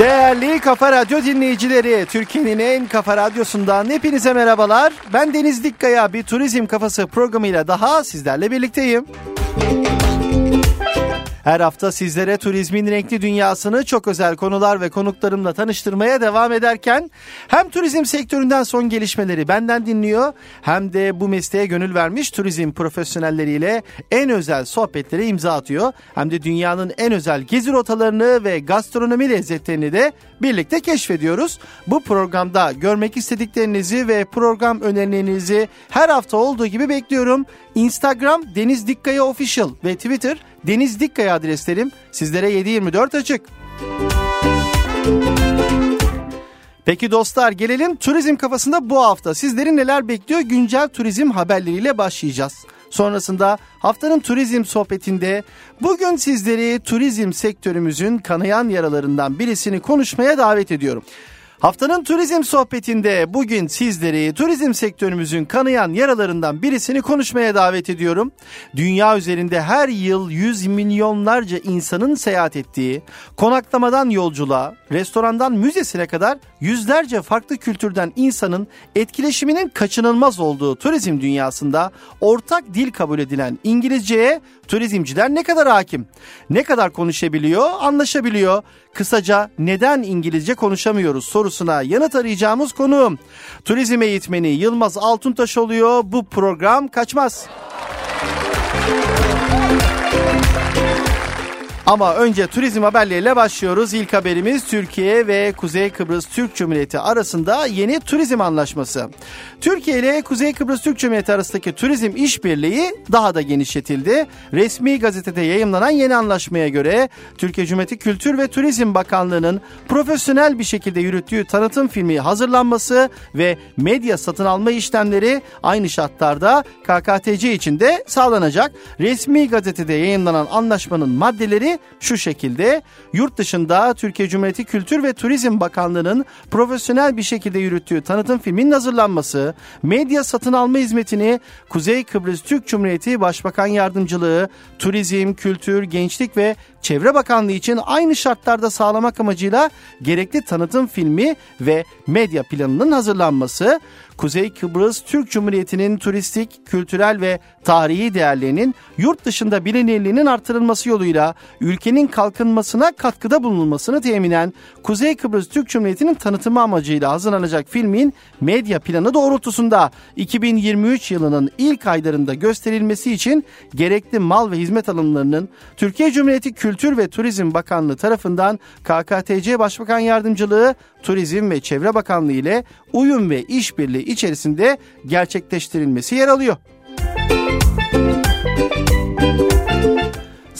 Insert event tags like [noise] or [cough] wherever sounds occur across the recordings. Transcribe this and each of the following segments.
Değerli Kafa Radyo dinleyicileri, Türkiye'nin en kafa radyosundan hepinize merhabalar. Ben Deniz Dikkaya bir turizm kafası programıyla daha sizlerle birlikteyim. Her hafta sizlere turizmin renkli dünyasını çok özel konular ve konuklarımla tanıştırmaya devam ederken hem turizm sektöründen son gelişmeleri benden dinliyor hem de bu mesleğe gönül vermiş turizm profesyonelleriyle en özel sohbetlere imza atıyor. Hem de dünyanın en özel gezi rotalarını ve gastronomi lezzetlerini de birlikte keşfediyoruz. Bu programda görmek istediklerinizi ve program önerilerinizi her hafta olduğu gibi bekliyorum. Instagram Deniz Dikkaya Official ve Twitter Deniz Dikkaya adreslerim sizlere 724 açık. Peki dostlar gelelim turizm kafasında bu hafta sizleri neler bekliyor güncel turizm haberleriyle başlayacağız. Sonrasında haftanın turizm sohbetinde bugün sizleri turizm sektörümüzün kanayan yaralarından birisini konuşmaya davet ediyorum. Haftanın turizm sohbetinde bugün sizleri turizm sektörümüzün kanayan yaralarından birisini konuşmaya davet ediyorum. Dünya üzerinde her yıl yüz milyonlarca insanın seyahat ettiği, konaklamadan yolculuğa, restorandan müzesine kadar yüzlerce farklı kültürden insanın etkileşiminin kaçınılmaz olduğu turizm dünyasında ortak dil kabul edilen İngilizceye turizmciler ne kadar hakim, ne kadar konuşabiliyor, anlaşabiliyor. Kısaca neden İngilizce konuşamıyoruz sorusuna yanıt arayacağımız konu turizm eğitmeni Yılmaz Altuntaş oluyor. Bu program kaçmaz. Ama önce turizm haberleriyle başlıyoruz. İlk haberimiz Türkiye ve Kuzey Kıbrıs Türk Cumhuriyeti arasında yeni turizm anlaşması. Türkiye ile Kuzey Kıbrıs Türk Cumhuriyeti arasındaki turizm işbirliği daha da genişletildi. Resmi gazetede yayımlanan yeni anlaşmaya göre Türkiye Cumhuriyeti Kültür ve Turizm Bakanlığı'nın profesyonel bir şekilde yürüttüğü tanıtım filmi hazırlanması ve medya satın alma işlemleri aynı şartlarda KKTC için de sağlanacak. Resmi gazetede yayınlanan anlaşmanın maddeleri şu şekilde. Yurt dışında Türkiye Cumhuriyeti Kültür ve Turizm Bakanlığı'nın profesyonel bir şekilde yürüttüğü tanıtım filminin hazırlanması, medya satın alma hizmetini Kuzey Kıbrıs Türk Cumhuriyeti Başbakan Yardımcılığı, Turizm, Kültür, Gençlik ve Çevre Bakanlığı için aynı şartlarda sağlamak amacıyla gerekli tanıtım filmi ve medya planının hazırlanması, Kuzey Kıbrıs Türk Cumhuriyeti'nin turistik, kültürel ve tarihi değerlerinin yurt dışında bilinirliğinin artırılması yoluyla ülkenin kalkınmasına katkıda bulunulmasını teminen Kuzey Kıbrıs Türk Cumhuriyeti'nin tanıtımı amacıyla hazırlanacak filmin medya planı doğrultusunda 2023 yılının ilk aylarında gösterilmesi için gerekli mal ve hizmet alımlarının Türkiye Cumhuriyeti Kültür ve Turizm Bakanlığı tarafından KKTC Başbakan Yardımcılığı, Turizm ve Çevre Bakanlığı ile uyum ve işbirliği içerisinde gerçekleştirilmesi yer alıyor.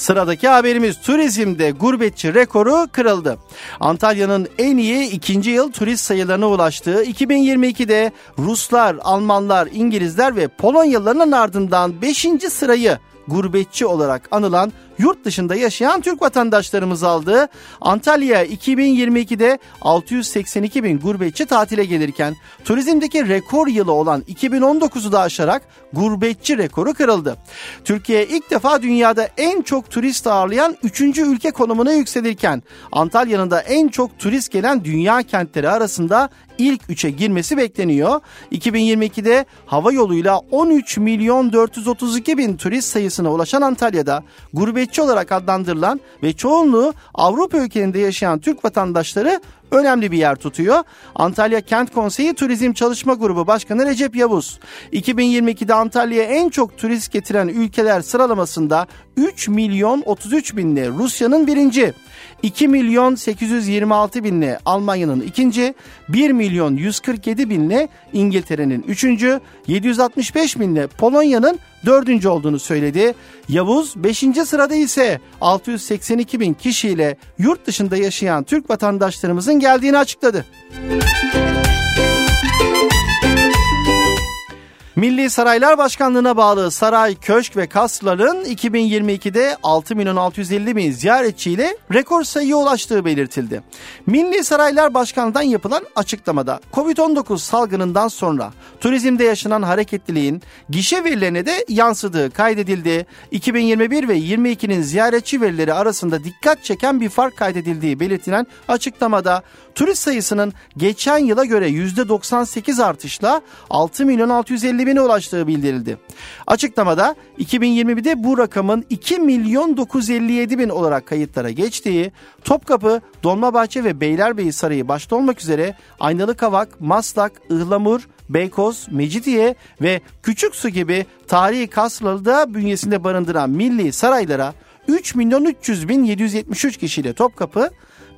Sıradaki haberimiz turizmde gurbetçi rekoru kırıldı. Antalya'nın en iyi ikinci yıl turist sayılarına ulaştığı 2022'de Ruslar, Almanlar, İngilizler ve Polonyalıların ardından 5. sırayı gurbetçi olarak anılan yurt dışında yaşayan Türk vatandaşlarımız aldı. Antalya 2022'de 682 bin gurbetçi tatile gelirken turizmdeki rekor yılı olan 2019'u da aşarak gurbetçi rekoru kırıldı. Türkiye ilk defa dünyada en çok turist ağırlayan 3. ülke konumuna yükselirken Antalya'nın da en çok turist gelen dünya kentleri arasında ilk 3'e girmesi bekleniyor. 2022'de hava yoluyla 13 milyon 432 bin turist sayısına ulaşan Antalya'da gurbetçi olarak adlandırılan ve çoğunluğu Avrupa ülkelerinde yaşayan Türk vatandaşları önemli bir yer tutuyor. Antalya Kent Konseyi Turizm Çalışma Grubu Başkanı Recep Yavuz 2022'de Antalya'ya en çok turist getiren ülkeler sıralamasında 3 milyon 33 binle Rusya'nın birinci, 2 milyon 826 binle Almanya'nın ikinci, 1 milyon 147 binle İngiltere'nin üçüncü, 765 binle Polonya'nın dördüncü olduğunu söyledi. Yavuz 5. sırada ise 682 bin kişiyle yurt dışında yaşayan Türk vatandaşlarımızın geldiğini açıkladı. Milli Saraylar Başkanlığı'na bağlı saray, köşk ve kasların 2022'de 6 milyon 650 bin ziyaretçiyle rekor sayıya ulaştığı belirtildi. Milli Saraylar Başkanlığı'ndan yapılan açıklamada Covid-19 salgınından sonra turizmde yaşanan hareketliliğin gişe verilerine de yansıdığı kaydedildi. 2021 ve 22'nin ziyaretçi verileri arasında dikkat çeken bir fark kaydedildiği belirtilen açıklamada turist sayısının geçen yıla göre %98 artışla 6 milyon 650 bine ulaştığı bildirildi. Açıklamada 2021'de bu rakamın 2 milyon 957 bin olarak kayıtlara geçtiği, Topkapı, Dolmabahçe ve Beylerbeyi Sarayı başta olmak üzere Aynalı Kavak, Maslak, Ihlamur, Beykoz, Mecidiye ve Küçük Su gibi tarihi kasırları da bünyesinde barındıran milli saraylara 3 milyon 300 bin 773 kişiyle Topkapı,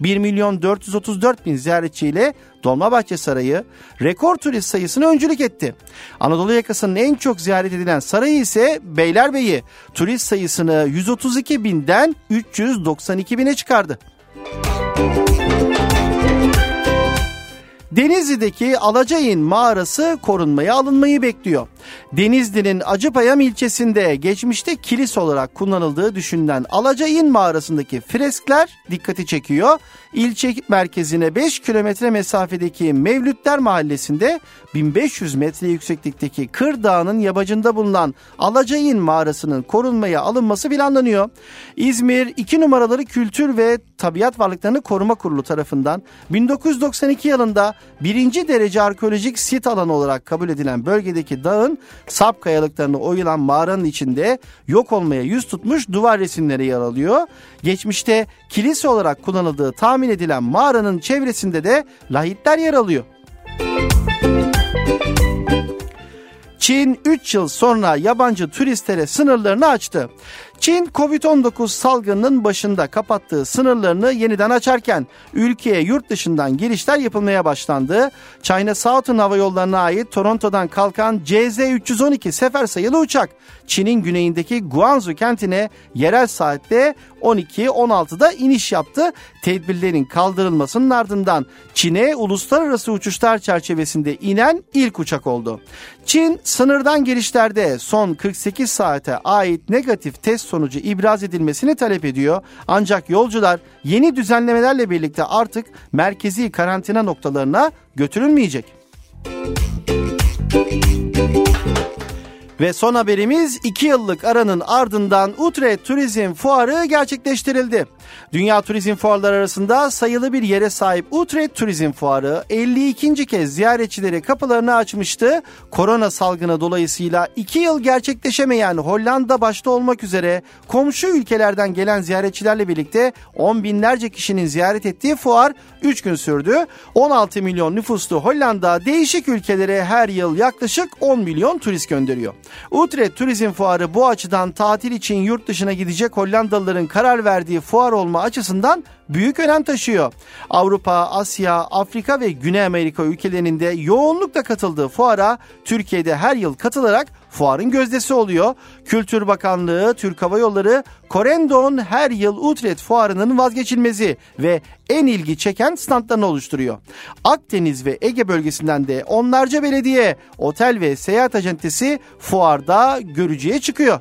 1 milyon 434 bin ziyaretçiyle Dolmabahçe Sarayı rekor turist sayısını öncülük etti. Anadolu yakasının en çok ziyaret edilen sarayı ise Beylerbeyi turist sayısını 132 binden 392 bine çıkardı. Denizli'deki Alacayın mağarası korunmaya alınmayı bekliyor. Denizli'nin Acıpayam ilçesinde geçmişte kilis olarak kullanıldığı düşünülen Alacayın mağarasındaki freskler dikkati çekiyor. İlçe merkezine 5 kilometre mesafedeki Mevlütler Mahallesi'nde 1500 metre yükseklikteki Kır Dağı'nın yabacında bulunan Alacayın mağarasının korunmaya alınması planlanıyor. İzmir 2 numaraları Kültür ve Tabiat Varlıklarını Koruma Kurulu tarafından 1992 yılında birinci derece arkeolojik sit alanı olarak kabul edilen bölgedeki dağın sap kayalıklarını oyulan mağaranın içinde yok olmaya yüz tutmuş duvar resimleri yer alıyor. Geçmişte kilise olarak kullanıldığı tahmin edilen mağaranın çevresinde de lahitler yer alıyor. Çin 3 yıl sonra yabancı turistlere sınırlarını açtı. Çin Covid-19 salgınının başında kapattığı sınırlarını yeniden açarken ülkeye yurt dışından girişler yapılmaya başlandı. China Southern Hava Yolları'na ait Toronto'dan kalkan CZ-312 sefer sayılı uçak Çin'in güneyindeki Guangzhou kentine yerel saatte 12-16'da iniş yaptı. Tedbirlerin kaldırılmasının ardından Çin'e uluslararası uçuşlar çerçevesinde inen ilk uçak oldu. Çin sınırdan girişlerde son 48 saate ait negatif test sonucu ibraz edilmesini talep ediyor. Ancak yolcular yeni düzenlemelerle birlikte artık merkezi karantina noktalarına götürülmeyecek. Ve son haberimiz 2 yıllık aranın ardından Utrecht Turizm Fuarı gerçekleştirildi. Dünya turizm fuarları arasında sayılı bir yere sahip Utrecht Turizm Fuarı 52. kez ziyaretçilere kapılarını açmıştı. Korona salgını dolayısıyla 2 yıl gerçekleşemeyen Hollanda başta olmak üzere komşu ülkelerden gelen ziyaretçilerle birlikte 10 binlerce kişinin ziyaret ettiği fuar 3 gün sürdü. 16 milyon nüfuslu Hollanda değişik ülkelere her yıl yaklaşık 10 milyon turist gönderiyor. Utrecht Turizm Fuarı bu açıdan tatil için yurt dışına gidecek Hollandalıların karar verdiği fuar olma açısından büyük önem taşıyor. Avrupa, Asya, Afrika ve Güney Amerika ülkelerinin de yoğunlukla katıldığı fuara Türkiye'de her yıl katılarak fuarın gözdesi oluyor. Kültür Bakanlığı, Türk Hava Yolları, Corendon her yıl Utrecht fuarının vazgeçilmezi ve en ilgi çeken standlarını oluşturuyor. Akdeniz ve Ege bölgesinden de onlarca belediye, otel ve seyahat acentesi fuarda görücüye çıkıyor.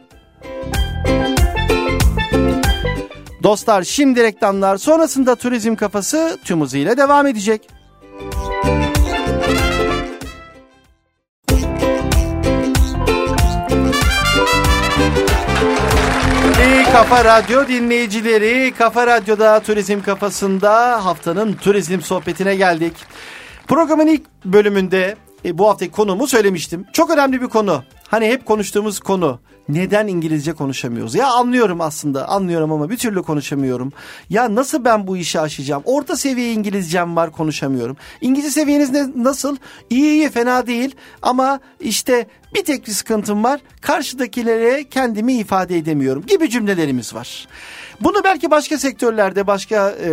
Dostlar şimdi reklamlar sonrasında turizm kafası tüm hızıyla devam edecek. İyi Kafa Radyo dinleyicileri, Kafa Radyo'da Turizm Kafası'nda haftanın turizm sohbetine geldik. Programın ilk bölümünde e, bu haftaki konumu söylemiştim. Çok önemli bir konu. Hani hep konuştuğumuz konu neden İngilizce konuşamıyoruz? Ya anlıyorum aslında anlıyorum ama bir türlü konuşamıyorum. Ya nasıl ben bu işi aşacağım? Orta seviye İngilizcem var konuşamıyorum. İngilizce seviyeniz ne, nasıl? İyi iyi fena değil ama işte bir tek bir sıkıntım var. Karşıdakilere kendimi ifade edemiyorum gibi cümlelerimiz var. Bunu belki başka sektörlerde, başka e,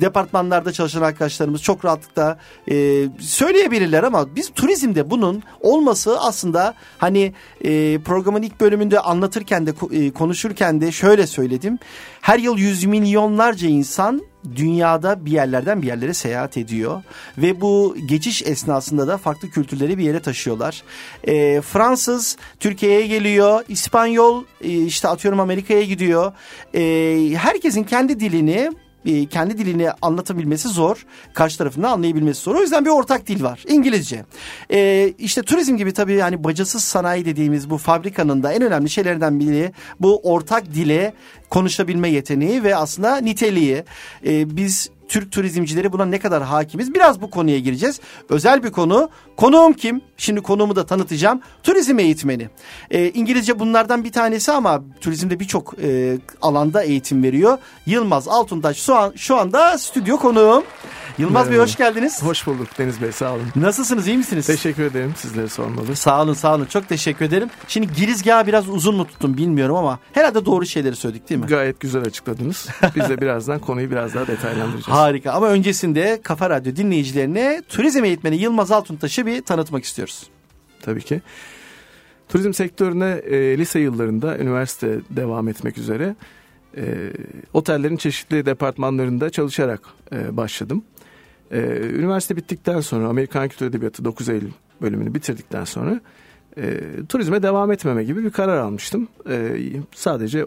departmanlarda çalışan arkadaşlarımız çok rahatlıkla e, söyleyebilirler ama biz turizmde bunun olması aslında hani e, programın ilk bölümünde anlatırken de e, konuşurken de şöyle söyledim. Her yıl yüz milyonlarca insan dünyada bir yerlerden bir yerlere seyahat ediyor ve bu geçiş esnasında da farklı kültürleri bir yere taşıyorlar. E, Fransız Türkiye'ye geliyor, İspanyol e, işte atıyorum Amerika'ya gidiyor. E, herkesin kendi dilini e, kendi dilini anlatabilmesi zor. Karşı tarafını anlayabilmesi zor. O yüzden bir ortak dil var. İngilizce. E, işte turizm gibi tabii yani bacasız sanayi dediğimiz bu fabrikanın da en önemli şeylerden biri bu ortak dile konuşabilme yeteneği ve aslında niteliği. E, biz Türk turizmcileri buna ne kadar hakimiz? Biraz bu konuya gireceğiz. Özel bir konu. Konuğum kim? Şimdi konuğumu da tanıtacağım. Turizm eğitmeni. E, İngilizce bunlardan bir tanesi ama turizmde birçok e, alanda eğitim veriyor. Yılmaz Altuntaş şu, an, şu anda stüdyo konuğum. Yılmaz Merhaba. Bey hoş geldiniz. Hoş bulduk Deniz Bey sağ olun. Nasılsınız iyi misiniz? Teşekkür ederim sizleri sormalı. Sağ olun sağ olun çok teşekkür ederim. Şimdi girizgahı biraz uzun mu tuttum bilmiyorum ama herhalde doğru şeyleri söyledik değil mi? Gayet güzel açıkladınız. Biz de birazdan konuyu biraz daha detaylandıracağız. Harika ama öncesinde Kafa Radyo dinleyicilerine turizm eğitmeni Yılmaz Altuntaş'ı bir tanıtmak istiyoruz. Tabii ki. Turizm sektörüne e, lise yıllarında üniversite devam etmek üzere e, otellerin çeşitli departmanlarında çalışarak e, başladım. Ee, üniversite bittikten sonra Amerikan Kültür Edebiyatı 9 Eylül bölümünü bitirdikten sonra e, turizme devam etmeme gibi bir karar almıştım. E, sadece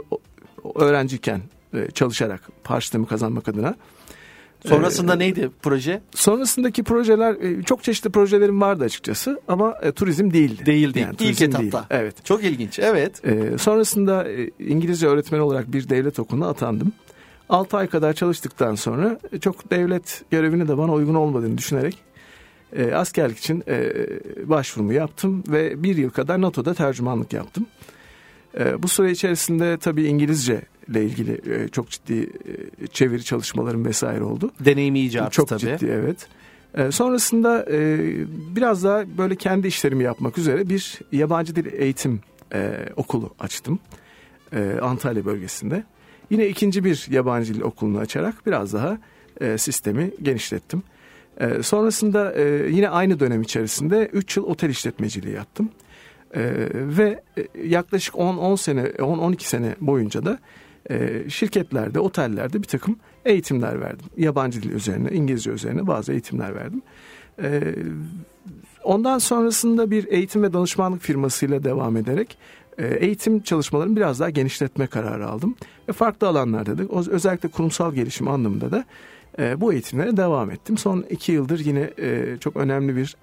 öğrenciyken e, çalışarak harçlığımı kazanmak adına. Sonrasında ee, neydi proje? Sonrasındaki projeler e, çok çeşitli projelerim vardı açıkçası ama e, turizm değildi. Değildi. Yani, İlk etapta. Değil. Evet. Çok ilginç. Evet. E, sonrasında e, İngilizce öğretmeni olarak bir devlet okuluna atandım. 6 ay kadar çalıştıktan sonra e, çok devlet görevini de bana uygun olmadığını düşünerek e, askerlik için e, başvurumu yaptım ve bir yıl kadar NATO'da tercümanlık yaptım. E, bu süre içerisinde tabii İngilizce ile ilgili e, çok ciddi e, çeviri çalışmalarım vesaire oldu. Deneyimi iyice çok tabii. Ciddi evet. E, sonrasında e, biraz daha böyle kendi işlerimi yapmak üzere bir yabancı dil eğitim e, okulu açtım. E, Antalya bölgesinde. Yine ikinci bir yabancı dil okulunu açarak biraz daha e, sistemi genişlettim. E, sonrasında e, yine aynı dönem içerisinde 3 yıl otel işletmeciliği yaptım. E, ve yaklaşık 10-10 sene, 10-12 sene boyunca da e, şirketlerde, otellerde bir takım eğitimler verdim. Yabancı dil üzerine, İngilizce üzerine bazı eğitimler verdim. E, ondan sonrasında bir eğitim ve danışmanlık firmasıyla devam ederek e, eğitim çalışmalarını biraz daha genişletme kararı aldım. Ve farklı alanlarda da özellikle kurumsal gelişim anlamında da e, bu eğitimlere devam ettim. Son iki yıldır yine e, çok önemli bir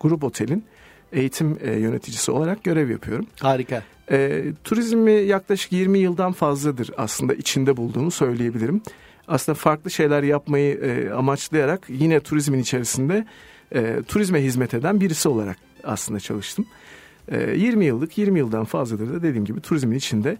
grup otelin eğitim yöneticisi olarak görev yapıyorum. Harika. E, turizmi yaklaşık 20 yıldan fazladır aslında içinde bulduğumu söyleyebilirim. Aslında farklı şeyler yapmayı e, amaçlayarak yine turizmin içerisinde e, turizme hizmet eden birisi olarak aslında çalıştım. 20 ee, yıllık 20 yıldan fazladır da dediğim gibi turizmin içinde e,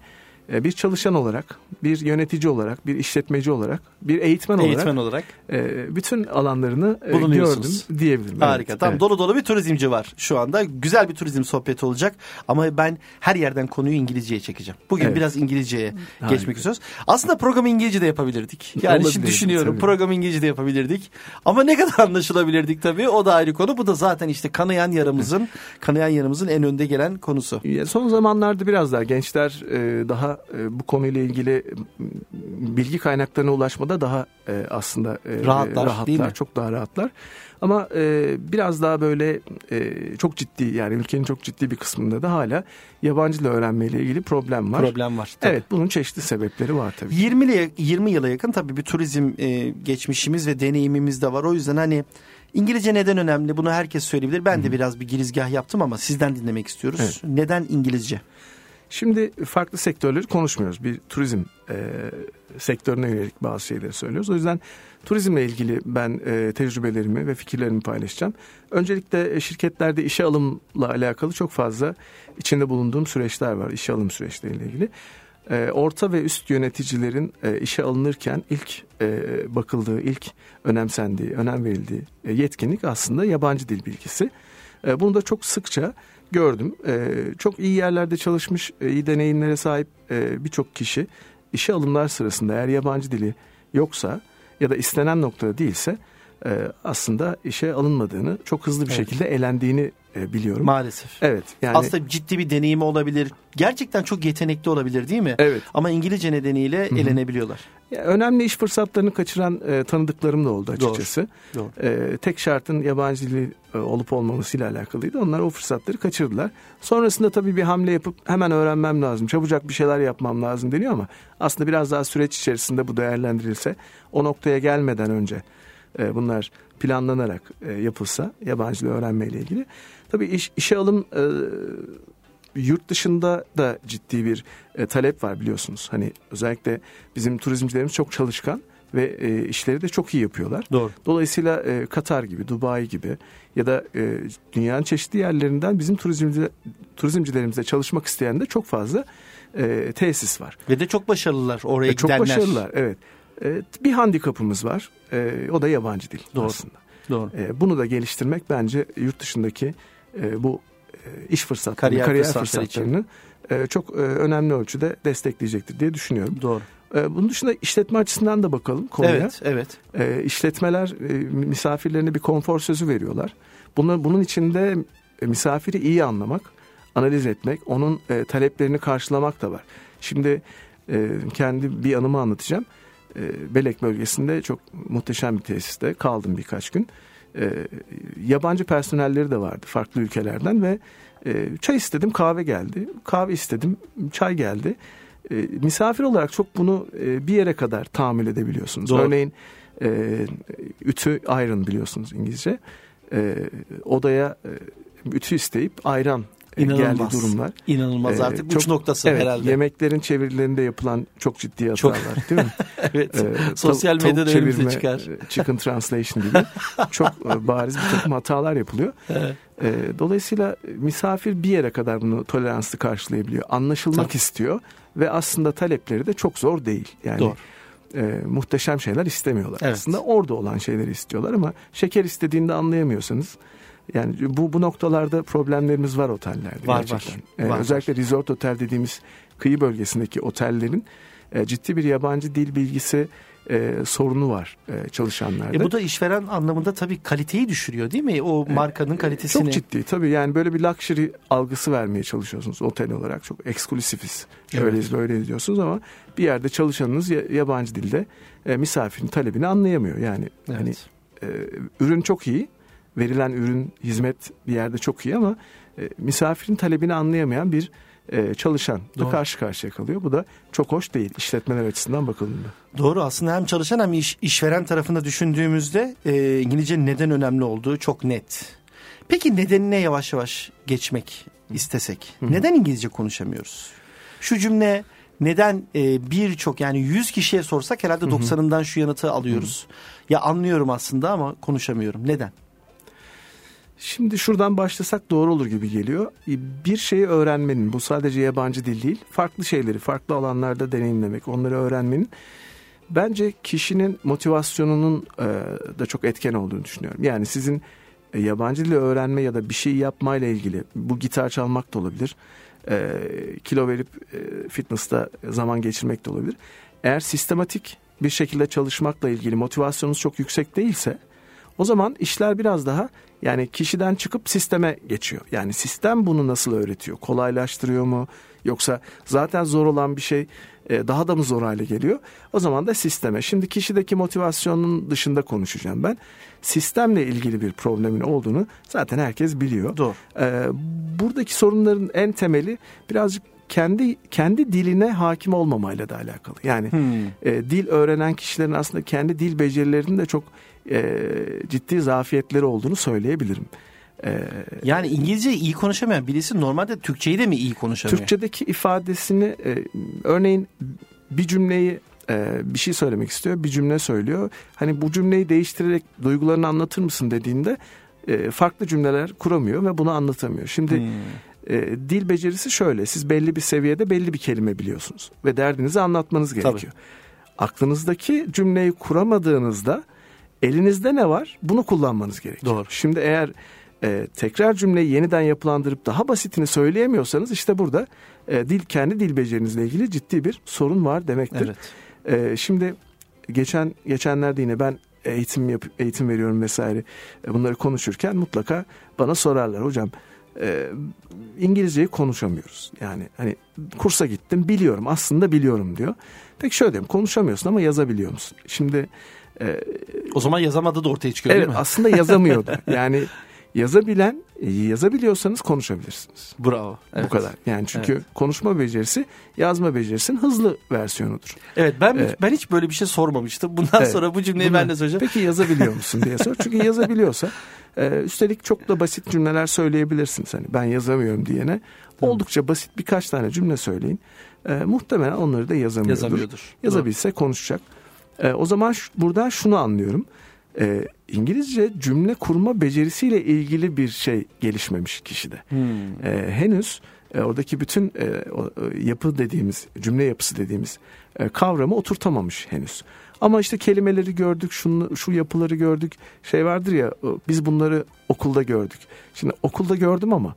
bir çalışan olarak, bir yönetici olarak, bir işletmeci olarak, bir eğitmen, eğitmen olarak, olarak e, bütün alanlarını e, gördüm diyebilirim. Harika. Evet, tamam evet. dolu dolu bir turizmci var şu anda. Güzel bir turizm sohbeti olacak ama ben her yerden konuyu İngilizceye çekeceğim. Bugün evet. biraz İngilizceye Harika. geçmek istiyoruz. Aslında programı İngilizce de yapabilirdik. Yani Olabilir, şimdi düşünüyorum tabii. programı İngilizce de yapabilirdik. Ama ne kadar [laughs] anlaşılabilirdik tabii o da ayrı konu. Bu da zaten işte kanayan yaramızın kanayan yaramızın en önde gelen konusu. Son zamanlarda biraz daha gençler daha e, bu konuyla ilgili bilgi kaynaklarına ulaşmada daha e, aslında e, rahatlar, rahatlar değil mi? çok daha rahatlar. Ama e, biraz daha böyle e, çok ciddi yani ülkenin çok ciddi bir kısmında da hala yabancı dil öğrenmeyle ilgili problem var. Problem var. Tabii. Evet bunun çeşitli sebepleri var tabii. 20 20 yıla yakın tabii bir turizm e, geçmişimiz ve deneyimimiz de var. O yüzden hani İngilizce neden önemli? Bunu herkes söyleyebilir. Ben Hı-hı. de biraz bir girizgah yaptım ama sizden dinlemek istiyoruz. Evet. Neden İngilizce? Şimdi farklı sektörleri konuşmuyoruz. Bir turizm e, sektörüne yönelik bazı şeyleri söylüyoruz. O yüzden turizmle ilgili ben e, tecrübelerimi ve fikirlerimi paylaşacağım. Öncelikle şirketlerde işe alımla alakalı çok fazla içinde bulunduğum süreçler var. İşe alım süreçleriyle ilgili. E, orta ve üst yöneticilerin e, işe alınırken ilk e, bakıldığı, ilk önemsendiği, önem verildiği e, yetkinlik aslında yabancı dil bilgisi. E, bunu da çok sıkça gördüm. E, çok iyi yerlerde çalışmış, e, iyi deneyimlere sahip e, birçok kişi işe alımlar sırasında eğer yabancı dili yoksa ya da istenen noktada değilse e, aslında işe alınmadığını, çok hızlı bir evet. şekilde elendiğini e, biliyorum. Maalesef. Evet. Yani Aslında ciddi bir deneyimi olabilir. Gerçekten çok yetenekli olabilir değil mi? Evet. Ama İngilizce nedeniyle Hı-hı. elenebiliyorlar. Ya, önemli iş fırsatlarını kaçıran e, tanıdıklarım da oldu açıkçası. Doğru. Doğru. E, tek şartın yabancı dili e, olup olmamasıyla alakalıydı. Onlar o fırsatları kaçırdılar. Sonrasında tabii bir hamle yapıp hemen öğrenmem lazım. Çabucak bir şeyler yapmam lazım deniyor ama aslında biraz daha süreç içerisinde bu değerlendirilse o noktaya gelmeden önce e, bunlar planlanarak e, yapılsa yabancı dil öğrenmeyle ilgili. Tabii iş, işe alım e, yurt dışında da ciddi bir e, talep var biliyorsunuz. Hani özellikle bizim turizmcilerimiz çok çalışkan ve e, işleri de çok iyi yapıyorlar. Doğru. Dolayısıyla e, Katar gibi, Dubai gibi ya da e, dünyanın çeşitli yerlerinden bizim turizmci, turizmcilerimizle çalışmak isteyen de çok fazla e, tesis var. Ve de çok başarılılar oraya e, gidenler. Çok başarılılar evet. E, bir handikapımız var. E, o da yabancı dil Doğru. aslında. Doğru. E, bunu da geliştirmek bence yurt dışındaki e, bu iş fırsatlarını, kariyer, kariyer fırsatlarını e, çok önemli ölçüde destekleyecektir diye düşünüyorum. Doğru. Bunun dışında işletme açısından da bakalım konuya. Evet, evet. E, işletmeler e, misafirlerine bir konfor sözü veriyorlar. Bunun, bunun içinde misafiri iyi anlamak, analiz etmek, onun e, taleplerini karşılamak da var. Şimdi kendi bir anımı anlatacağım. E, Belek bölgesinde çok muhteşem bir tesiste kaldım birkaç gün. E, yabancı personelleri de vardı farklı ülkelerden ve e, çay istedim kahve geldi. Kahve istedim çay geldi. E, misafir olarak çok bunu e, bir yere kadar tahammül edebiliyorsunuz. Doğru. Örneğin e, ütü iron biliyorsunuz İngilizce. E, odaya e, ütü isteyip ayran İnanılmaz. geldiği durumlar. İnanılmaz ee, artık çok, uç noktası evet, herhalde. Yemeklerin çevirilerinde yapılan çok ciddi hatalar çok, değil mi? [laughs] evet. Ee, Sosyal medyada önümüze çıkar. E, chicken translation gibi [laughs] çok e, bariz bir takım hatalar yapılıyor. Evet. Ee, dolayısıyla misafir bir yere kadar bunu toleranslı karşılayabiliyor. Anlaşılmak Tabii. istiyor ve aslında talepleri de çok zor değil. Yani Doğru e, muhteşem şeyler istemiyorlar. Evet. Aslında orada olan şeyleri istiyorlar ama şeker istediğinde anlayamıyorsanız yani bu bu noktalarda problemlerimiz var otellerde var, gerçekten. Var, ee, var, özellikle resort otel dediğimiz kıyı bölgesindeki otellerin e, ciddi bir yabancı dil bilgisi e, sorunu var e, çalışanlarda. E bu da işveren anlamında tabii kaliteyi düşürüyor değil mi? O e, markanın kalitesini. Çok ciddi tabii yani böyle bir luxury algısı vermeye çalışıyorsunuz otel olarak. Çok eksklusifiz. Evet. Öyleyiz böyle diyorsunuz ama bir yerde çalışanınız yabancı dilde e, misafirin talebini anlayamıyor. Yani evet. hani e, ürün çok iyi verilen ürün, hizmet bir yerde çok iyi ama e, misafirin talebini anlayamayan bir e, çalışan da karşı karşıya kalıyor. Bu da çok hoş değil işletmeler açısından bakıldığında. Doğru aslında hem çalışan hem iş, işveren tarafında düşündüğümüzde e, İngilizce neden önemli olduğu çok net. Peki nedenine yavaş yavaş geçmek istesek Hı-hı. neden İngilizce konuşamıyoruz? Şu cümle neden e, birçok yani 100 kişiye sorsak herhalde 90'ından şu yanıtı alıyoruz. Hı-hı. Ya anlıyorum aslında ama konuşamıyorum. Neden? Şimdi şuradan başlasak doğru olur gibi geliyor. E, bir şeyi öğrenmenin, bu sadece yabancı dil değil, farklı şeyleri farklı alanlarda deneyimlemek, onları öğrenmenin bence kişinin motivasyonunun e, da çok etken olduğunu düşünüyorum. Yani sizin e, yabancı dili öğrenme ya da bir şey yapmayla ilgili, bu gitar çalmak da olabilir, kilo verip fitness'ta zaman geçirmek de olabilir. Eğer sistematik bir şekilde çalışmakla ilgili motivasyonunuz çok yüksek değilse o zaman işler biraz daha yani kişiden çıkıp sisteme geçiyor. Yani sistem bunu nasıl öğretiyor? Kolaylaştırıyor mu? Yoksa zaten zor olan bir şey e, daha da mı zor hale geliyor? O zaman da sisteme. Şimdi kişideki motivasyonun dışında konuşacağım ben. Sistemle ilgili bir problemin olduğunu zaten herkes biliyor. Doğru. Ee, buradaki sorunların en temeli birazcık kendi kendi diline hakim olmamayla da alakalı. Yani hmm. e, dil öğrenen kişilerin aslında kendi dil becerilerinin de çok e, ciddi zafiyetleri olduğunu söyleyebilirim. E, yani İngilizce iyi konuşamayan birisi normalde Türkçeyi de mi iyi konuşamıyor? Türkçedeki ifadesini e, örneğin bir cümleyi e, bir şey söylemek istiyor bir cümle söylüyor. Hani bu cümleyi değiştirerek duygularını anlatır mısın dediğinde e, farklı cümleler kuramıyor ve bunu anlatamıyor. Şimdi hmm. e, dil becerisi şöyle siz belli bir seviyede belli bir kelime biliyorsunuz ve derdinizi anlatmanız gerekiyor. Tabii. Aklınızdaki cümleyi kuramadığınızda Elinizde ne var? Bunu kullanmanız gerekiyor. Doğru. Şimdi eğer e, tekrar cümleyi yeniden yapılandırıp daha basitini söyleyemiyorsanız işte burada e, dil kendi dil becerinizle ilgili ciddi bir sorun var demektir. Evet. E, şimdi geçen geçenlerde yine ben eğitim yap, eğitim veriyorum vesaire e, bunları konuşurken mutlaka bana sorarlar hocam e, İngilizceyi konuşamıyoruz. Yani hani kursa gittim biliyorum aslında biliyorum diyor. Peki şöyle diyeyim konuşamıyorsun ama yazabiliyor musun? Şimdi e, o zaman yazamadı da ortaya çıkıyor evet, değil mi? aslında yazamıyordu. [laughs] yani yazabilen yazabiliyorsanız konuşabilirsiniz. Bravo. Evet. Bu kadar. Yani çünkü evet. konuşma becerisi yazma becerisinin hızlı versiyonudur. Evet ben ee, ben hiç böyle bir şey sormamıştım. Bundan evet, sonra bu cümleyi bundan, ben de soracağım. Peki yazabiliyor musun diye sor. Çünkü yazabiliyorsa e, üstelik çok da basit cümleler söyleyebilirsiniz. Hani ben yazamıyorum diyene oldukça basit birkaç tane cümle söyleyin. E, muhtemelen onları da yazamıyordur. Yazamıyordur. Yazabilse Doğru. konuşacak. E, o zaman şu, buradan şunu anlıyorum. E, İngilizce cümle kurma becerisiyle ilgili bir şey gelişmemiş kişide. Hmm. E, henüz e, oradaki bütün e, o, e, yapı dediğimiz cümle yapısı dediğimiz e, kavramı oturtamamış henüz. Ama işte kelimeleri gördük, şunu, şu yapıları gördük. Şey vardır ya biz bunları okulda gördük. Şimdi okulda gördüm ama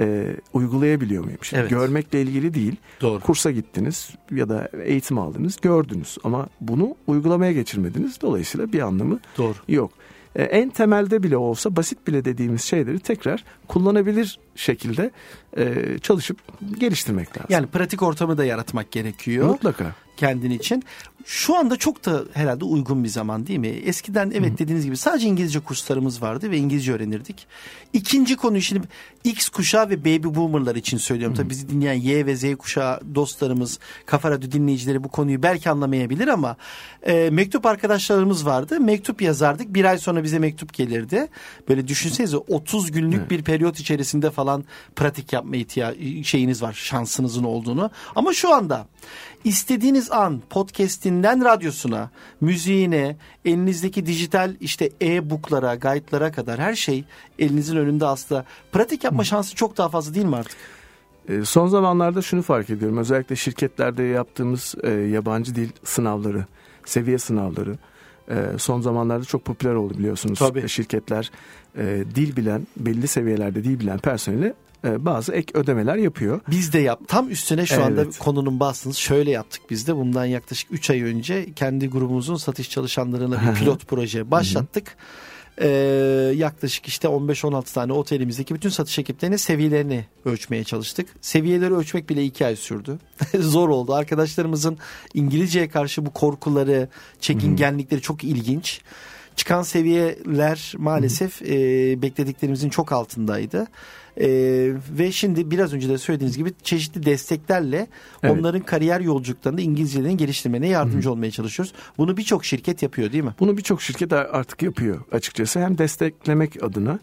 e, uygulayabiliyor muyum? Şimdi evet. Görmekle ilgili değil. Doğru. Kursa gittiniz ya da eğitim aldınız, gördünüz ama bunu uygulamaya geçirmediniz. Dolayısıyla bir anlamı Doğru. yok. E, en temelde bile olsa basit bile dediğimiz şeyleri tekrar kullanabilir şekilde e, çalışıp geliştirmek lazım. Yani pratik ortamı da yaratmak gerekiyor. Mutlaka. Kendin için. Şu anda çok da herhalde uygun bir zaman değil mi? Eskiden evet dediğiniz gibi sadece İngilizce kurslarımız vardı ve İngilizce öğrenirdik. İkinci konu şimdi X kuşağı ve baby boomerlar için söylüyorum. Hı. Tabii bizi dinleyen Y ve Z kuşağı dostlarımız, Kafa Radyo dinleyicileri bu konuyu belki anlamayabilir ama e, mektup arkadaşlarımız vardı. Mektup yazardık. Bir ay sonra bize mektup gelirdi. Böyle düşünsenize 30 günlük evet. bir periyot içerisinde falan pratik yapma ihtiya- şeyiniz var. Şansınızın olduğunu. Ama şu anda istediğiniz an podcastinden radyosuna, müziğine, elinizdeki dijital işte e-booklara, guide'lara kadar her şey elinizin önünde aslında. Pratik yapma şansı çok daha fazla değil mi artık? E, son zamanlarda şunu fark ediyorum. Özellikle şirketlerde yaptığımız e, yabancı dil sınavları, seviye sınavları son zamanlarda çok popüler oldu biliyorsunuz. Tabii. Şirketler e, dil bilen, belli seviyelerde dil bilen personeli e, bazı ek ödemeler yapıyor. Biz de yap. Tam üstüne şu evet. anda konunun bastınız. Şöyle yaptık biz de. Bundan yaklaşık 3 ay önce kendi grubumuzun satış çalışanlarına bir pilot proje başlattık. Ee, yaklaşık işte 15-16 tane otelimizdeki bütün satış ekiplerinin seviyelerini ölçmeye çalıştık. Seviyeleri ölçmek bile 2 ay sürdü. [laughs] Zor oldu. Arkadaşlarımızın İngilizceye karşı bu korkuları, çekingenlikleri çok ilginç. Çıkan seviyeler maalesef e, beklediklerimizin çok altındaydı. E, ve şimdi biraz önce de söylediğiniz gibi çeşitli desteklerle evet. onların kariyer yolculuklarında İngilizcelerini geliştirmene yardımcı Hı. olmaya çalışıyoruz. Bunu birçok şirket yapıyor değil mi? Bunu birçok şirket artık yapıyor açıkçası. Hem desteklemek adına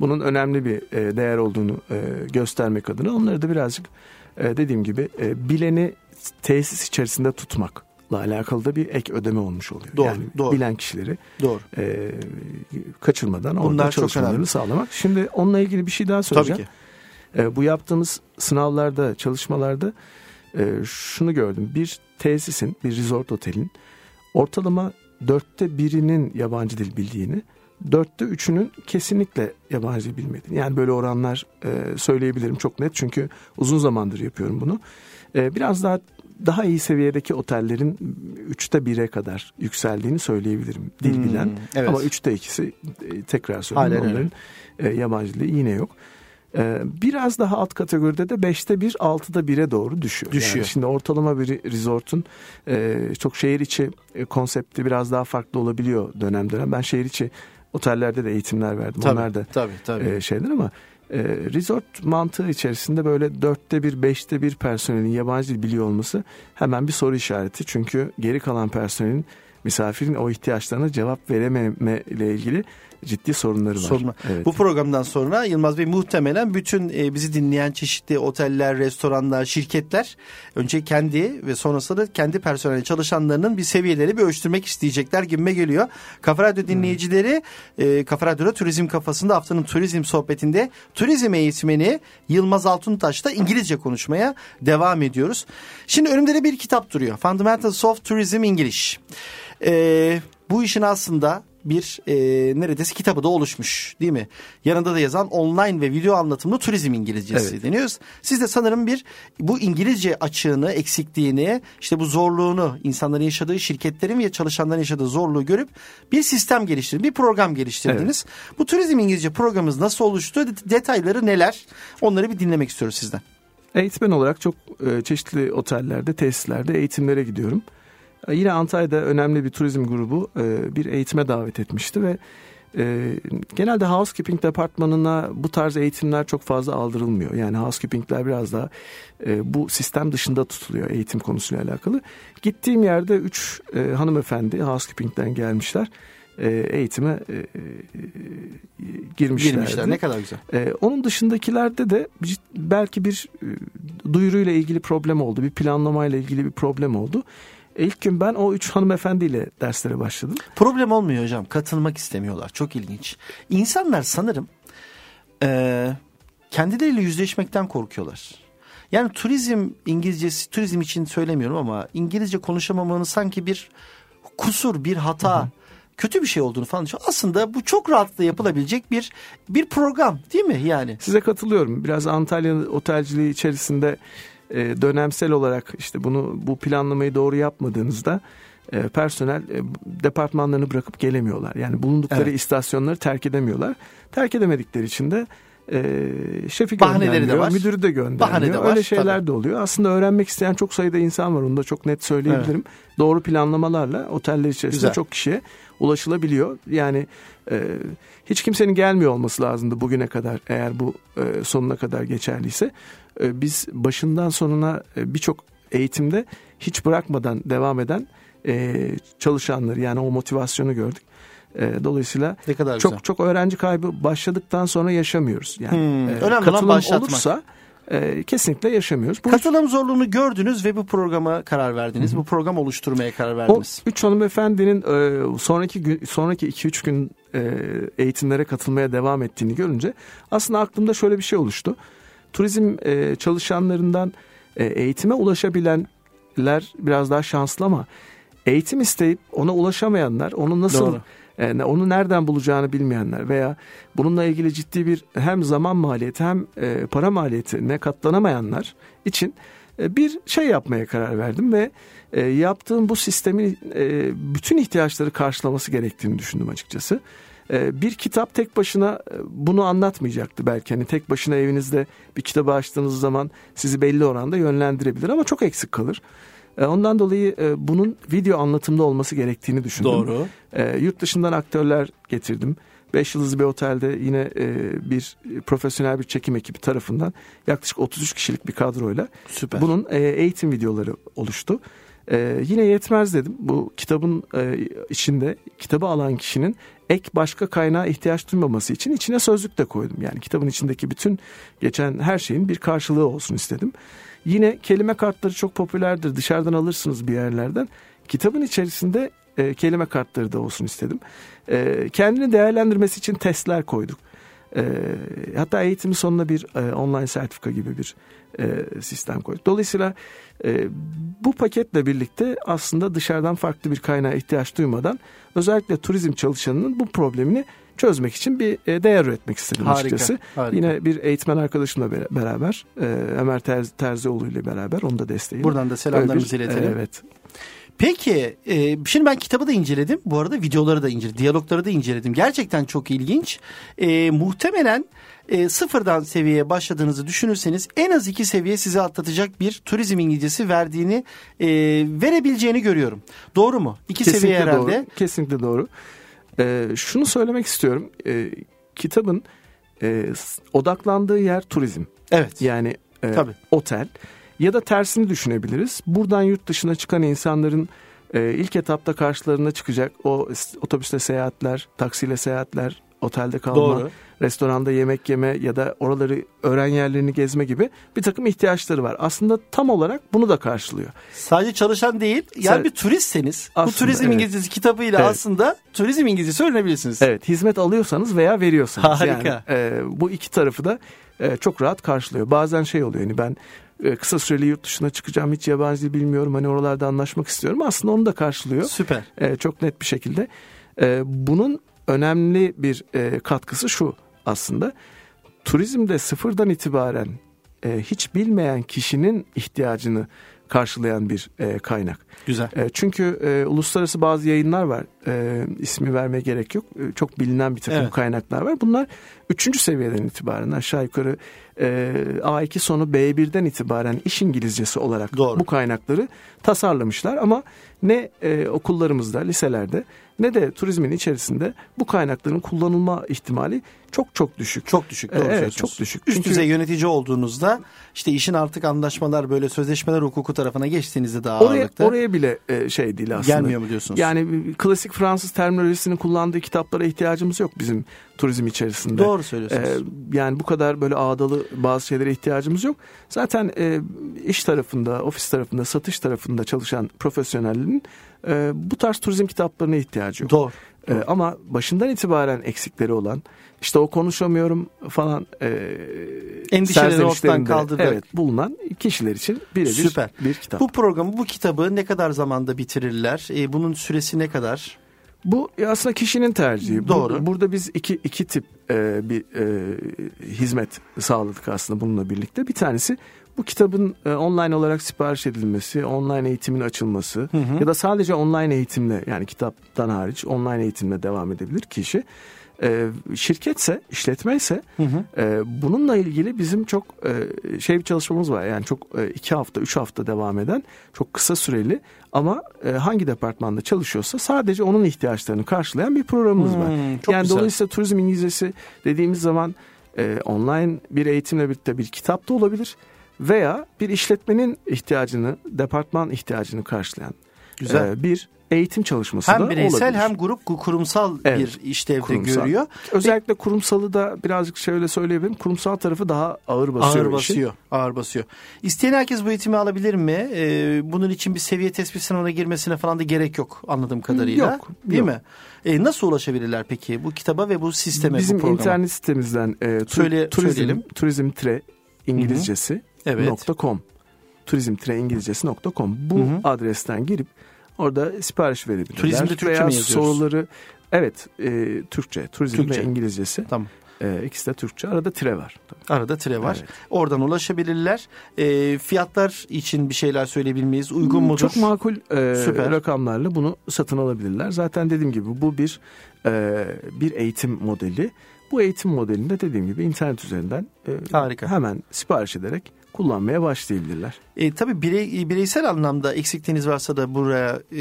bunun önemli bir e, değer olduğunu e, göstermek adına onları da birazcık e, dediğim gibi bileni tesis içerisinde tutmak alakalı da bir ek ödeme olmuş oluyor. Doğru, yani doğru. bilen kişileri doğru. E, kaçırmadan Bunlar orada çalışmalarını sağlamak. Şimdi onunla ilgili bir şey daha söyleyeceğim. Tabii ki. E, bu yaptığımız sınavlarda, çalışmalarda e, şunu gördüm. Bir tesisin, bir resort otelin ortalama dörtte birinin yabancı dil bildiğini, dörtte üçünün kesinlikle yabancı dil bilmediğini. Yani böyle oranlar e, söyleyebilirim çok net çünkü uzun zamandır yapıyorum bunu. E, biraz daha daha iyi seviyedeki otellerin üçte bire kadar yükseldiğini söyleyebilirim. Dil hmm, bilen evet. ama üçte ikisi e, tekrar söyleyeyim onların e, yabancı dili yine yok. E, biraz daha alt kategoride de beşte bir, altıda bire doğru düşüyor. düşüyor. Yani şimdi ortalama bir resortun çok şehir içi konsepti biraz daha farklı olabiliyor dönem dönem. Ben şehir içi otellerde de eğitimler verdim. Tabii, Onlar da tabii, tabii. Şeyler ama e, resort mantığı içerisinde böyle dörtte bir, beşte bir personelin yabancı dil biliyor olması hemen bir soru işareti. Çünkü geri kalan personelin misafirin o ihtiyaçlarına cevap verememe ile ilgili ciddi sorunları var. Sorun. Evet. Bu programdan sonra Yılmaz Bey muhtemelen bütün e, bizi dinleyen çeşitli oteller, restoranlar, şirketler önce kendi ve sonrasında kendi personel çalışanlarının bir seviyeleri bir ölçtürmek isteyecekler gibime geliyor. Kafa Radyo dinleyicileri e, Kafa Radyo'da Turizm Kafasında haftanın turizm sohbetinde turizm eğitmeni Yılmaz Altuntaş'ta İngilizce konuşmaya devam ediyoruz. Şimdi önümde de bir kitap duruyor. Fundamentals of Tourism English. E, bu işin aslında bir e, neredeyse kitabı da oluşmuş değil mi? Yanında da yazan online ve video anlatımlı turizm İngilizcesi evet. deniyoruz. Siz de sanırım bir bu İngilizce açığını, eksikliğini, işte bu zorluğunu, insanların yaşadığı, şirketlerin ve çalışanların yaşadığı zorluğu görüp bir sistem geliştirdiniz, bir program geliştirdiniz. Evet. Bu turizm İngilizce programımız nasıl oluştu, detayları neler? Onları bir dinlemek istiyoruz sizden. Eğitmen olarak çok e, çeşitli otellerde, tesislerde eğitimlere gidiyorum. E, yine Antalya'da önemli bir turizm grubu e, bir eğitime davet etmişti ve genelde housekeeping departmanına bu tarz eğitimler çok fazla aldırılmıyor. Yani housekeepingler biraz daha bu sistem dışında tutuluyor eğitim konusuyla alakalı. Gittiğim yerde üç hanımefendi housekeepingden gelmişler eğitime girmişlerdi. Girmişler ne kadar güzel. onun dışındakilerde de belki bir duyuruyla ilgili problem oldu. Bir planlamayla ilgili bir problem oldu. İlk gün ben o üç hanımefendiyle derslere başladım. Problem olmuyor hocam. Katılmak istemiyorlar. Çok ilginç. İnsanlar sanırım e, kendileriyle yüzleşmekten korkuyorlar. Yani turizm İngilizcesi turizm için söylemiyorum ama İngilizce konuşamamanın sanki bir kusur, bir hata, hı hı. kötü bir şey olduğunu falan düşünüyor. Aslında bu çok rahatlıkla yapılabilecek bir bir program değil mi yani? Size katılıyorum. Biraz Antalya otelciliği içerisinde e, dönemsel olarak işte bunu bu planlamayı doğru yapmadığınızda e, personel e, departmanlarını bırakıp gelemiyorlar. Yani bulundukları evet. istasyonları terk edemiyorlar. Terk edemedikleri için de e, şefi Bahaneleri de var. müdürü de göndermiyor. Bahane de var, Öyle şeyler tabii. de oluyor. Aslında öğrenmek isteyen çok sayıda insan var. Onu da çok net söyleyebilirim. Evet. Doğru planlamalarla oteller içerisinde Güzel. çok kişiye ulaşılabiliyor. Yani e, hiç kimsenin gelmiyor olması lazımdı bugüne kadar eğer bu e, sonuna kadar geçerliyse. E, biz başından sonuna e, birçok eğitimde hiç bırakmadan devam eden e, çalışanları yani o motivasyonu gördük. E, dolayısıyla ne kadar çok güzel. çok öğrenci kaybı başladıktan sonra yaşamıyoruz. Yani hmm, e, önemli katılım olursa e, kesinlikle yaşamıyoruz. Bu Katılım üç... zorluğunu gördünüz ve bu programa karar verdiniz. Hı-hı. Bu program oluşturmaya karar verdiniz. O üç hanımefendinin e, sonraki gün, sonraki iki üç gün e, eğitimlere katılmaya devam ettiğini görünce aslında aklımda şöyle bir şey oluştu. Turizm e, çalışanlarından e, eğitime ulaşabilenler biraz daha şanslı ama eğitim isteyip ona ulaşamayanlar onu nasıl Doğru e, onu nereden bulacağını bilmeyenler veya bununla ilgili ciddi bir hem zaman maliyeti hem e, para maliyeti ne katlanamayanlar için e, bir şey yapmaya karar verdim ve yaptığım bu sistemin bütün ihtiyaçları karşılaması gerektiğini düşündüm açıkçası. Bir kitap tek başına bunu anlatmayacaktı belki. Hani tek başına evinizde bir kitabı açtığınız zaman sizi belli oranda yönlendirebilir ama çok eksik kalır. E, ondan dolayı e, bunun video anlatımda olması gerektiğini düşündüm. Doğru. E, yurt dışından aktörler getirdim. Beş yıldızlı bir otelde yine bir profesyonel bir çekim ekibi tarafından yaklaşık 33 kişilik bir kadroyla Süper. bunun eğitim videoları oluştu. Yine yetmez dedim. Bu kitabın içinde kitabı alan kişinin ek başka kaynağa ihtiyaç duymaması için içine sözlük de koydum. Yani kitabın içindeki bütün geçen her şeyin bir karşılığı olsun istedim. Yine kelime kartları çok popülerdir. Dışarıdan alırsınız bir yerlerden. Kitabın içerisinde e, kelime kartları da olsun istedim. E, kendini değerlendirmesi için testler koyduk. E, hatta eğitimin sonuna bir e, online sertifika gibi bir e, sistem koyduk. Dolayısıyla e, bu paketle birlikte aslında dışarıdan farklı bir kaynağa ihtiyaç duymadan özellikle turizm çalışanının bu problemini çözmek için bir değer üretmek istedim harika, açıkçası. Harika. Yine bir eğitmen arkadaşımla beraber Ömer Terzi, Terzioğlu ile beraber onu da desteğim. Buradan da selamlarımızı iletelim. Evet. Peki e, şimdi ben kitabı da inceledim. Bu arada videoları da inceledim. Diyalogları da inceledim. Gerçekten çok ilginç. E, muhtemelen e, sıfırdan seviyeye başladığınızı düşünürseniz en az iki seviye size atlatacak bir turizm İngilizcesi verdiğini e, verebileceğini görüyorum. Doğru mu? İki Kesinlikle seviye herhalde. Doğru. Kesinlikle doğru. E, şunu söylemek istiyorum. E, kitabın e, odaklandığı yer turizm. Evet. Yani e, Tabii. otel ya da tersini düşünebiliriz. Buradan yurt dışına çıkan insanların e, ilk etapta karşılarına çıkacak o otobüste seyahatler, taksiyle seyahatler, otelde kalma, Doğru. restoranda yemek yeme ya da oraları öğren yerlerini gezme gibi bir takım ihtiyaçları var. Aslında tam olarak bunu da karşılıyor. Sadece çalışan değil, yani Sen, bir turistseniz aslında, bu turizm evet. İngilizcesi kitabıyla evet. aslında turizm İngilizcesi öğrenebilirsiniz. Evet, hizmet alıyorsanız veya veriyorsanız. Harika. Yani, e, bu iki tarafı da e, çok rahat karşılıyor. Bazen şey oluyor yani ben kısa süreli yurt dışına çıkacağım hiç yabancı dil bilmiyorum hani oralarda anlaşmak istiyorum aslında onu da karşılıyor. Süper. E, çok net bir şekilde. E, bunun önemli bir e, katkısı şu aslında turizmde sıfırdan itibaren e, hiç bilmeyen kişinin ihtiyacını karşılayan bir e, kaynak. Güzel. E, çünkü e, uluslararası bazı yayınlar var. E, ismi vermeye gerek yok. E, çok bilinen bir takım Evet. kaynaklar var. Bunlar üçüncü seviyeden itibaren aşağı yukarı e, A2 sonu B1'den itibaren iş İngilizcesi olarak Doğru. bu kaynakları tasarlamışlar. Ama ne e, okullarımızda, liselerde ne de turizmin içerisinde bu kaynakların kullanılma ihtimali çok çok düşük. Çok düşük. Doğru Evet, söylüyorsunuz. çok düşük. Üst Çünkü- düzey yönetici olduğunuzda işte işin artık anlaşmalar böyle sözleşmeler hukuku tarafına geçtiğinizde daha Oraya, ağırlıkta oraya bile e, şey değil aslında. gelmiyor mu diyorsunuz? Yani klasik Fransız terminolojisinin kullandığı kitaplara ihtiyacımız yok bizim turizm içerisinde. Doğru söylüyorsunuz. Ee, yani bu kadar böyle ağdalı bazı şeylere ihtiyacımız yok. Zaten e, iş tarafında, ofis tarafında, satış tarafında çalışan profesyonellerin e, bu tarz turizm kitaplarına ihtiyacı yok. Doğru. E, ama başından itibaren eksikleri olan, işte o konuşamıyorum falan e, Endişeleri ortadan kaldırdık. Evet, bulunan kişiler için birebir Süper. bir kitap. Bu programı, bu kitabı ne kadar zamanda bitirirler? E, bunun süresi ne kadar? Bu aslında kişinin tercihi. Bu- Doğru. burada biz iki iki tip e, bir e, hizmet sağladık aslında bununla birlikte. Bir tanesi bu kitabın e, online olarak sipariş edilmesi, online eğitimin açılması ya da sadece online eğitimle yani kitaptan hariç online eğitimle devam edebilir kişi. E, şirketse, işletmeyse e, bununla ilgili bizim çok e, şey bir çalışmamız var. Yani çok e, iki hafta, üç hafta devam eden çok kısa süreli ama e, hangi departmanda çalışıyorsa sadece onun ihtiyaçlarını karşılayan bir programımız var. Hmm, çok yani güzel. dolayısıyla turizm İngilizcesi dediğimiz zaman e, online bir eğitimle birlikte bir kitap da olabilir veya bir işletmenin ihtiyacını, departman ihtiyacını karşılayan Güzel. e, bir eğitim çalışması da hem bireysel olabilir. hem grup kurumsal Evet, bir işlevde kurumsal. görüyor. Özellikle kurumsalı da birazcık şöyle söyleyebilirim. Kurumsal tarafı daha ağır basıyor. Ağır basıyor. Ağır basıyor. İsteyen herkes bu eğitimi alabilir mi? Ee, bunun için bir seviye tespit sınavına girmesine falan da gerek yok anladığım kadarıyla. Yok, Değil yok. mi? Ee, nasıl ulaşabilirler peki bu kitaba ve bu sisteme, Bizim bu programa? internet sitemizden e, tu- Söyle- turizm, söyleyelim. turizm tire İngilizcesi Evet. com turizm tire İngilizcesi nokta com bu Hı hı. adresten girip orada sipariş verebilirler. Turizmde Türkçe Veya mi yazıyoruz? soruları evet e, Türkçe turizm Türkçe. ve İngilizcesi Tamam. e, ikisi de Türkçe arada tire var. Tabii. Arada tire var. Evet. Oradan ulaşabilirler. Ee, fiyatlar için bir şeyler söyleyebilir miyiz? Uygun mudur? Çok makul e, Süper. rakamlarla bunu satın alabilirler. Zaten dediğim gibi bu bir e, bir eğitim modeli. Bu eğitim modelinde dediğim gibi internet üzerinden e, Harika. hemen sipariş ederek kullanmaya başlayabilirler. E, tabii birey, bireysel anlamda eksikliğiniz varsa da buraya e,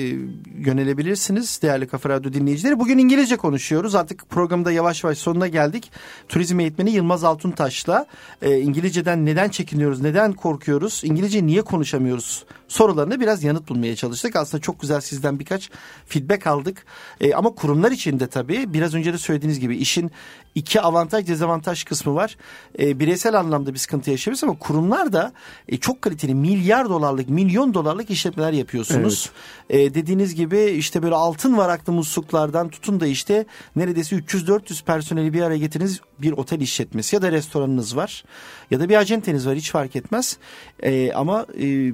yönelebilirsiniz değerli Kafa Radyo dinleyicileri. Bugün İngilizce konuşuyoruz. Artık programda yavaş yavaş sonuna geldik. Turizm eğitmeni Yılmaz Altuntaş'la e, İngilizceden neden çekiniyoruz, neden korkuyoruz, İngilizce niye konuşamıyoruz sorularına biraz yanıt bulmaya çalıştık. Aslında çok güzel sizden birkaç feedback aldık. E, ama kurumlar için de tabii biraz önce de söylediğiniz gibi işin iki avantaj dezavantaj kısmı var. E, bireysel anlamda bir sıkıntı yaşayabiliriz ama kurumlar da e, çok kaliteli milyar dolarlık, milyon dolarlık işletmeler yapıyorsunuz. E, dediğiniz gibi işte böyle altın varaklı musluklardan tutun da işte neredeyse 300-400 personeli bir araya getiriniz bir otel işletmesi ya da restoranınız var ya da bir acenteniz var hiç fark etmez. E, ama e,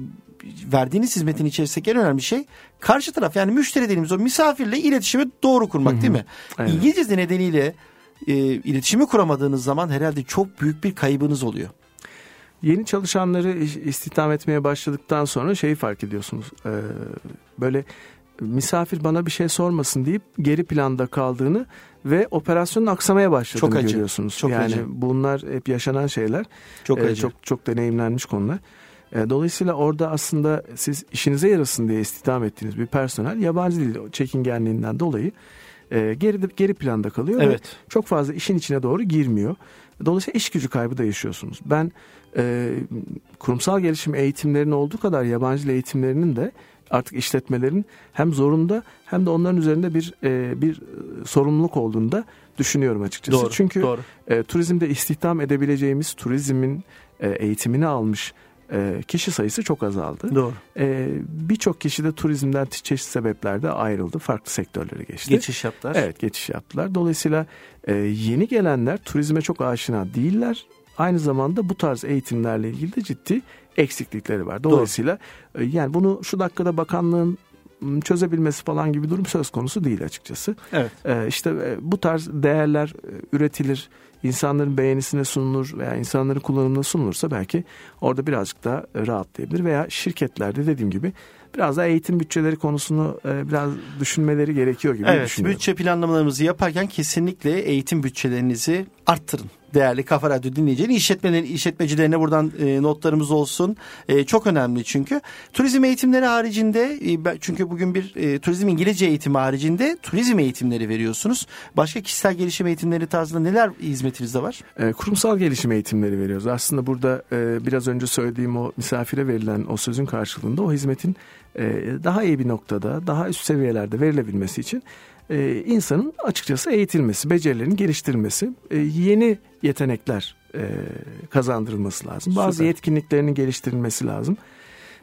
verdiğiniz hizmetin içerisindeki en önemli şey karşı taraf yani müşteri dediğimiz o misafirle iletişimi doğru kurmak değil mi? Evet. İngilizce nedeniyle e, iletişimi kuramadığınız zaman herhalde çok büyük bir kaybınız oluyor. Yeni çalışanları istihdam etmeye başladıktan sonra şeyi fark ediyorsunuz. Ee, böyle misafir bana bir şey sormasın deyip geri planda kaldığını ve operasyonun aksamaya başladığını Çok acı, görüyorsunuz. çok yani acı. bunlar hep yaşanan şeyler. Çok Ee, acı. çok çok deneyimlenmiş konular. Ee, Dolayısıyla orada aslında siz işinize yarasın diye istihdam ettiğiniz bir personel yabancı dil çekingenliğinden dolayı e, geri geri planda kalıyor ve Evet. çok fazla işin içine doğru girmiyor. Dolayısıyla iş gücü kaybı da yaşıyorsunuz. Ben e, kurumsal gelişim eğitimlerinin olduğu kadar yabancı eğitimlerinin de artık işletmelerin hem zorunda hem de onların üzerinde bir e, bir e, sorumluluk olduğunu da düşünüyorum açıkçası. Doğru. Çünkü doğru. e, turizmde istihdam edebileceğimiz turizmin e, eğitimini almış e, kişi sayısı çok azaldı. Doğru. E, Birçok kişi de turizmden çeşitli sebeplerde ayrıldı. Farklı sektörlere geçti. Geçiş yaptılar. Evet geçiş yaptılar. Dolayısıyla e, yeni gelenler turizme çok aşina değiller. Aynı zamanda bu tarz eğitimlerle ilgili de ciddi eksiklikleri var. Dolayısıyla Doğru. yani bunu şu dakikada bakanlığın çözebilmesi falan gibi durum söz konusu değil açıkçası. Evet. Ee, işte bu tarz değerler üretilir, insanların beğenisine sunulur veya insanların kullanımına sunulursa belki orada birazcık daha rahatlayabilir veya şirketlerde dediğim gibi biraz daha eğitim bütçeleri konusunu e, biraz düşünmeleri gerekiyor gibi evet, düşünüyorum. Bütçe planlamalarımızı yaparken kesinlikle eğitim bütçelerinizi arttırın değerli Kafa Radyo dinleyicileri işletmelerin işletmecilerine buradan e, notlarımız olsun. E, çok önemli çünkü. Turizm eğitimleri haricinde e, çünkü bugün bir e, turizm İngilizce eğitimi haricinde turizm eğitimleri veriyorsunuz. Başka kişisel gelişim eğitimleri tarzında neler hizmetinizde var? E, kurumsal gelişim eğitimleri veriyoruz. Aslında burada e, biraz önce söylediğim o misafire verilen o sözün karşılığında o hizmetin daha iyi bir noktada, daha üst seviyelerde verilebilmesi için e, insanın açıkçası eğitilmesi, becerilerini geliştirmesi, e, yeni yetenekler e, kazandırılması lazım. Bazı Süper. yetkinliklerinin geliştirilmesi lazım.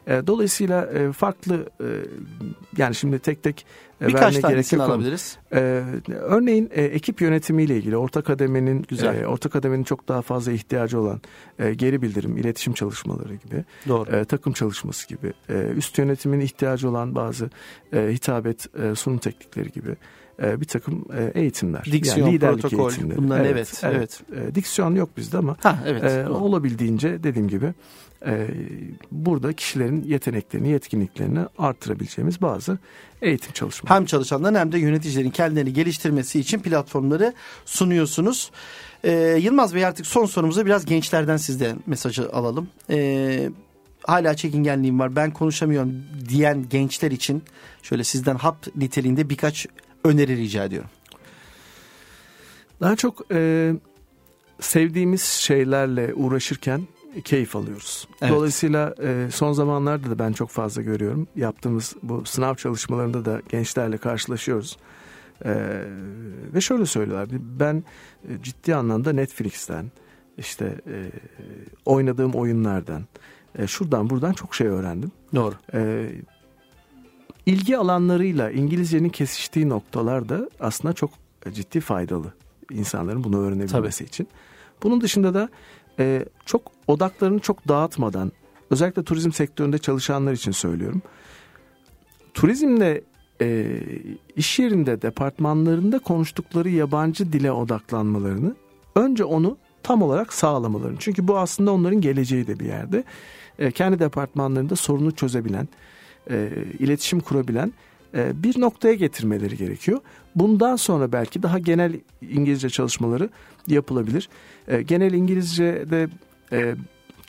E, dolayısıyla e, farklı e, yani şimdi tek tek e, Birkaç tanesini alabiliriz. E, örneğin e, ekip yönetimiyle ilgili orta kademenin Güzel. E, orta kademenin çok daha fazla ihtiyacı olan e, geri bildirim, iletişim çalışmaları gibi, Doğru. E, takım çalışması gibi, e, üst yönetimin ihtiyacı olan bazı e, hitabet e, sunum teknikleri gibi e, bir takım e, eğitimler. Diksiyon, yani liderlik protokol, eğitimleri. bunların evet. Evet, evet. E, diksiyon yok bizde ama ha, evet, e, olabildiğince dediğim gibi e, burada kişilerin yeteneklerini, yetkinliklerini artırabileceğimiz bazı eğitim çalışmaları. Hem çalışanların hem de yöneticilerin kendilerini geliştirmesi için platformları sunuyorsunuz. Ee, Yılmaz Bey artık son sorumuza biraz gençlerden sizden mesajı alalım. Ee, hala çekingenliğim var ben konuşamıyorum diyen gençler için şöyle sizden hap niteliğinde birkaç öneri rica ediyorum. Daha çok e, sevdiğimiz şeylerle uğraşırken keyif alıyoruz. Evet. Dolayısıyla e, son zamanlarda da ben çok fazla görüyorum. Yaptığımız bu sınav çalışmalarında da gençlerle karşılaşıyoruz. E, ve şöyle söylüyorlar. Ben e, ciddi anlamda Netflix'ten, işte e, oynadığım oyunlardan, e, şuradan buradan çok şey öğrendim. Doğru. E, ilgi alanlarıyla İngilizcenin kesiştiği noktalar da aslında çok ciddi faydalı insanların bunu öğrenebilmesi Tabii. için. Bunun dışında da e, çok odaklarını çok dağıtmadan özellikle turizm sektöründe çalışanlar için söylüyorum. Turizmle e, iş yerinde departmanlarında konuştukları yabancı dile odaklanmalarını önce onu tam olarak sağlamalarını. Çünkü bu aslında onların geleceği de bir yerde. E, kendi departmanlarında sorunu çözebilen, e, iletişim kurabilen e, bir noktaya getirmeleri gerekiyor. Bundan sonra belki daha genel İngilizce çalışmaları yapılabilir. E, genel İngilizce'de e,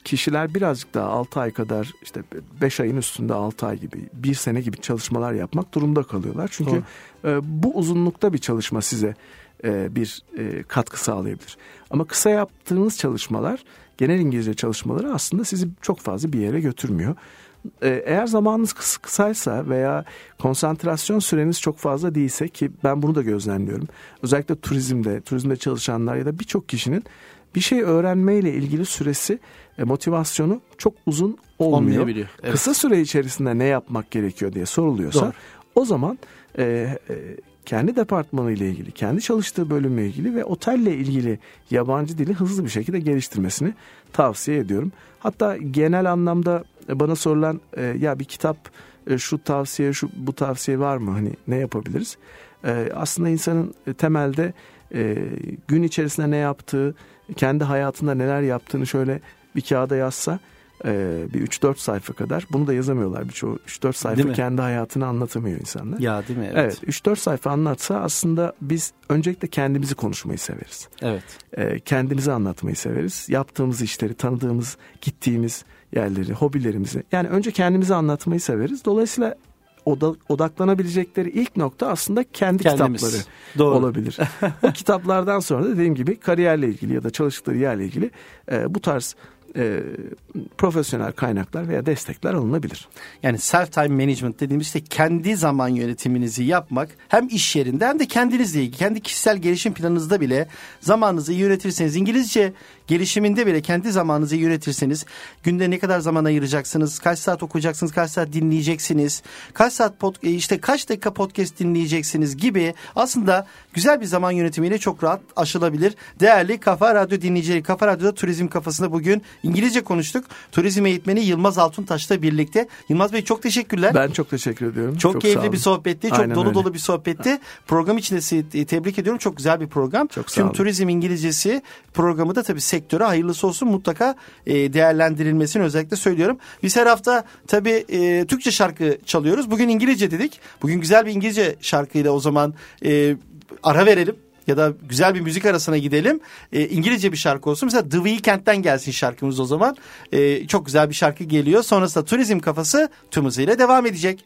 kişiler birazcık daha 6 ay kadar işte 5 ayın üstünde 6 ay gibi 1 sene gibi çalışmalar yapmak durumunda kalıyorlar. Çünkü e, bu uzunlukta bir çalışma size e, bir e, katkı sağlayabilir. Ama kısa yaptığınız çalışmalar genel İngilizce çalışmaları aslında sizi çok fazla bir yere götürmüyor. Ee, eğer zamanınız kısaysa veya konsantrasyon süreniz çok fazla değilse ki ben bunu da gözlemliyorum. Özellikle turizmde, turizmde çalışanlar ya da birçok kişinin bir şey öğrenmeyle ilgili süresi, e, motivasyonu çok uzun olmuyor. Evet. Kısa süre içerisinde ne yapmak gerekiyor diye soruluyorsa Doğru. o zaman e, e, kendi departmanı ile ilgili, kendi çalıştığı bölümle ilgili ve otelle ilgili yabancı dili hızlı bir şekilde geliştirmesini tavsiye ediyorum. Hatta genel anlamda bana sorulan e, ya bir kitap e, şu tavsiye şu bu tavsiye var mı hani ne yapabiliriz? E, aslında insanın temelde e, gün içerisinde ne yaptığı, kendi hayatında neler yaptığını şöyle bir kağıda yazsa e, bir 3-4 sayfa kadar. Bunu da yazamıyorlar birçoğu. 3-4 sayfa kendi hayatını anlatamıyor insanlar. Ya değil mi? Evet. evet 3-4 sayfa anlatsa aslında biz öncelikle kendimizi konuşmayı severiz. Evet. E, kendimizi anlatmayı severiz. Yaptığımız işleri, tanıdığımız, gittiğimiz yerleri, hobilerimizi. Yani önce kendimizi anlatmayı severiz. Dolayısıyla odaklanabilecekleri ilk nokta aslında kendi Kendimiz. kitapları Doğru. olabilir. [laughs] o kitaplardan sonra da dediğim gibi kariyerle ilgili ya da çalıştıkları yerle ilgili e, bu tarz e, profesyonel kaynaklar veya destekler alınabilir. Yani self time management dediğimiz işte kendi zaman yönetiminizi yapmak hem iş yerinde hem de kendinizle ilgili kendi kişisel gelişim planınızda bile zamanınızı yönetirseniz İngilizce gelişiminde bile kendi zamanınızı yönetirseniz günde ne kadar zaman ayıracaksınız, kaç saat okuyacaksınız, kaç saat dinleyeceksiniz, kaç saat pod, e, işte kaç dakika podcast dinleyeceksiniz gibi aslında güzel bir zaman yönetimiyle çok rahat aşılabilir. Değerli Kafa Radyo dinleyicileri, Kafa Radyo'da turizm kafasında bugün İngilizce konuştuk. Turizm eğitmeni Yılmaz Altuntaş'la birlikte. Yılmaz Bey çok teşekkürler. Ben çok teşekkür ediyorum. Çok, çok keyifli bir sohbetti. Çok Aynen dolu öyle. dolu bir sohbetti. Program için de tebrik ediyorum. Çok güzel bir program. Çok sağ Tüm olun. turizm İngilizcesi programı da tabii sektöre hayırlısı olsun. Mutlaka e, değerlendirilmesini özellikle söylüyorum. Biz her hafta tabii e, Türkçe şarkı çalıyoruz. Bugün İngilizce dedik. Bugün güzel bir İngilizce şarkıyla o zaman e, ara verelim ya da güzel bir müzik arasına gidelim. E, İngilizce bir şarkı olsun. Mesela The Weeknd'den gelsin şarkımız o zaman. E, çok güzel bir şarkı geliyor. Sonrasında turizm kafası tüm hızıyla devam edecek.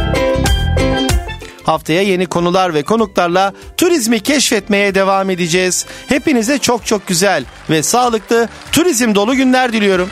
Haftaya yeni konular ve konuklarla turizmi keşfetmeye devam edeceğiz. Hepinize çok çok güzel ve sağlıklı turizm dolu günler diliyorum.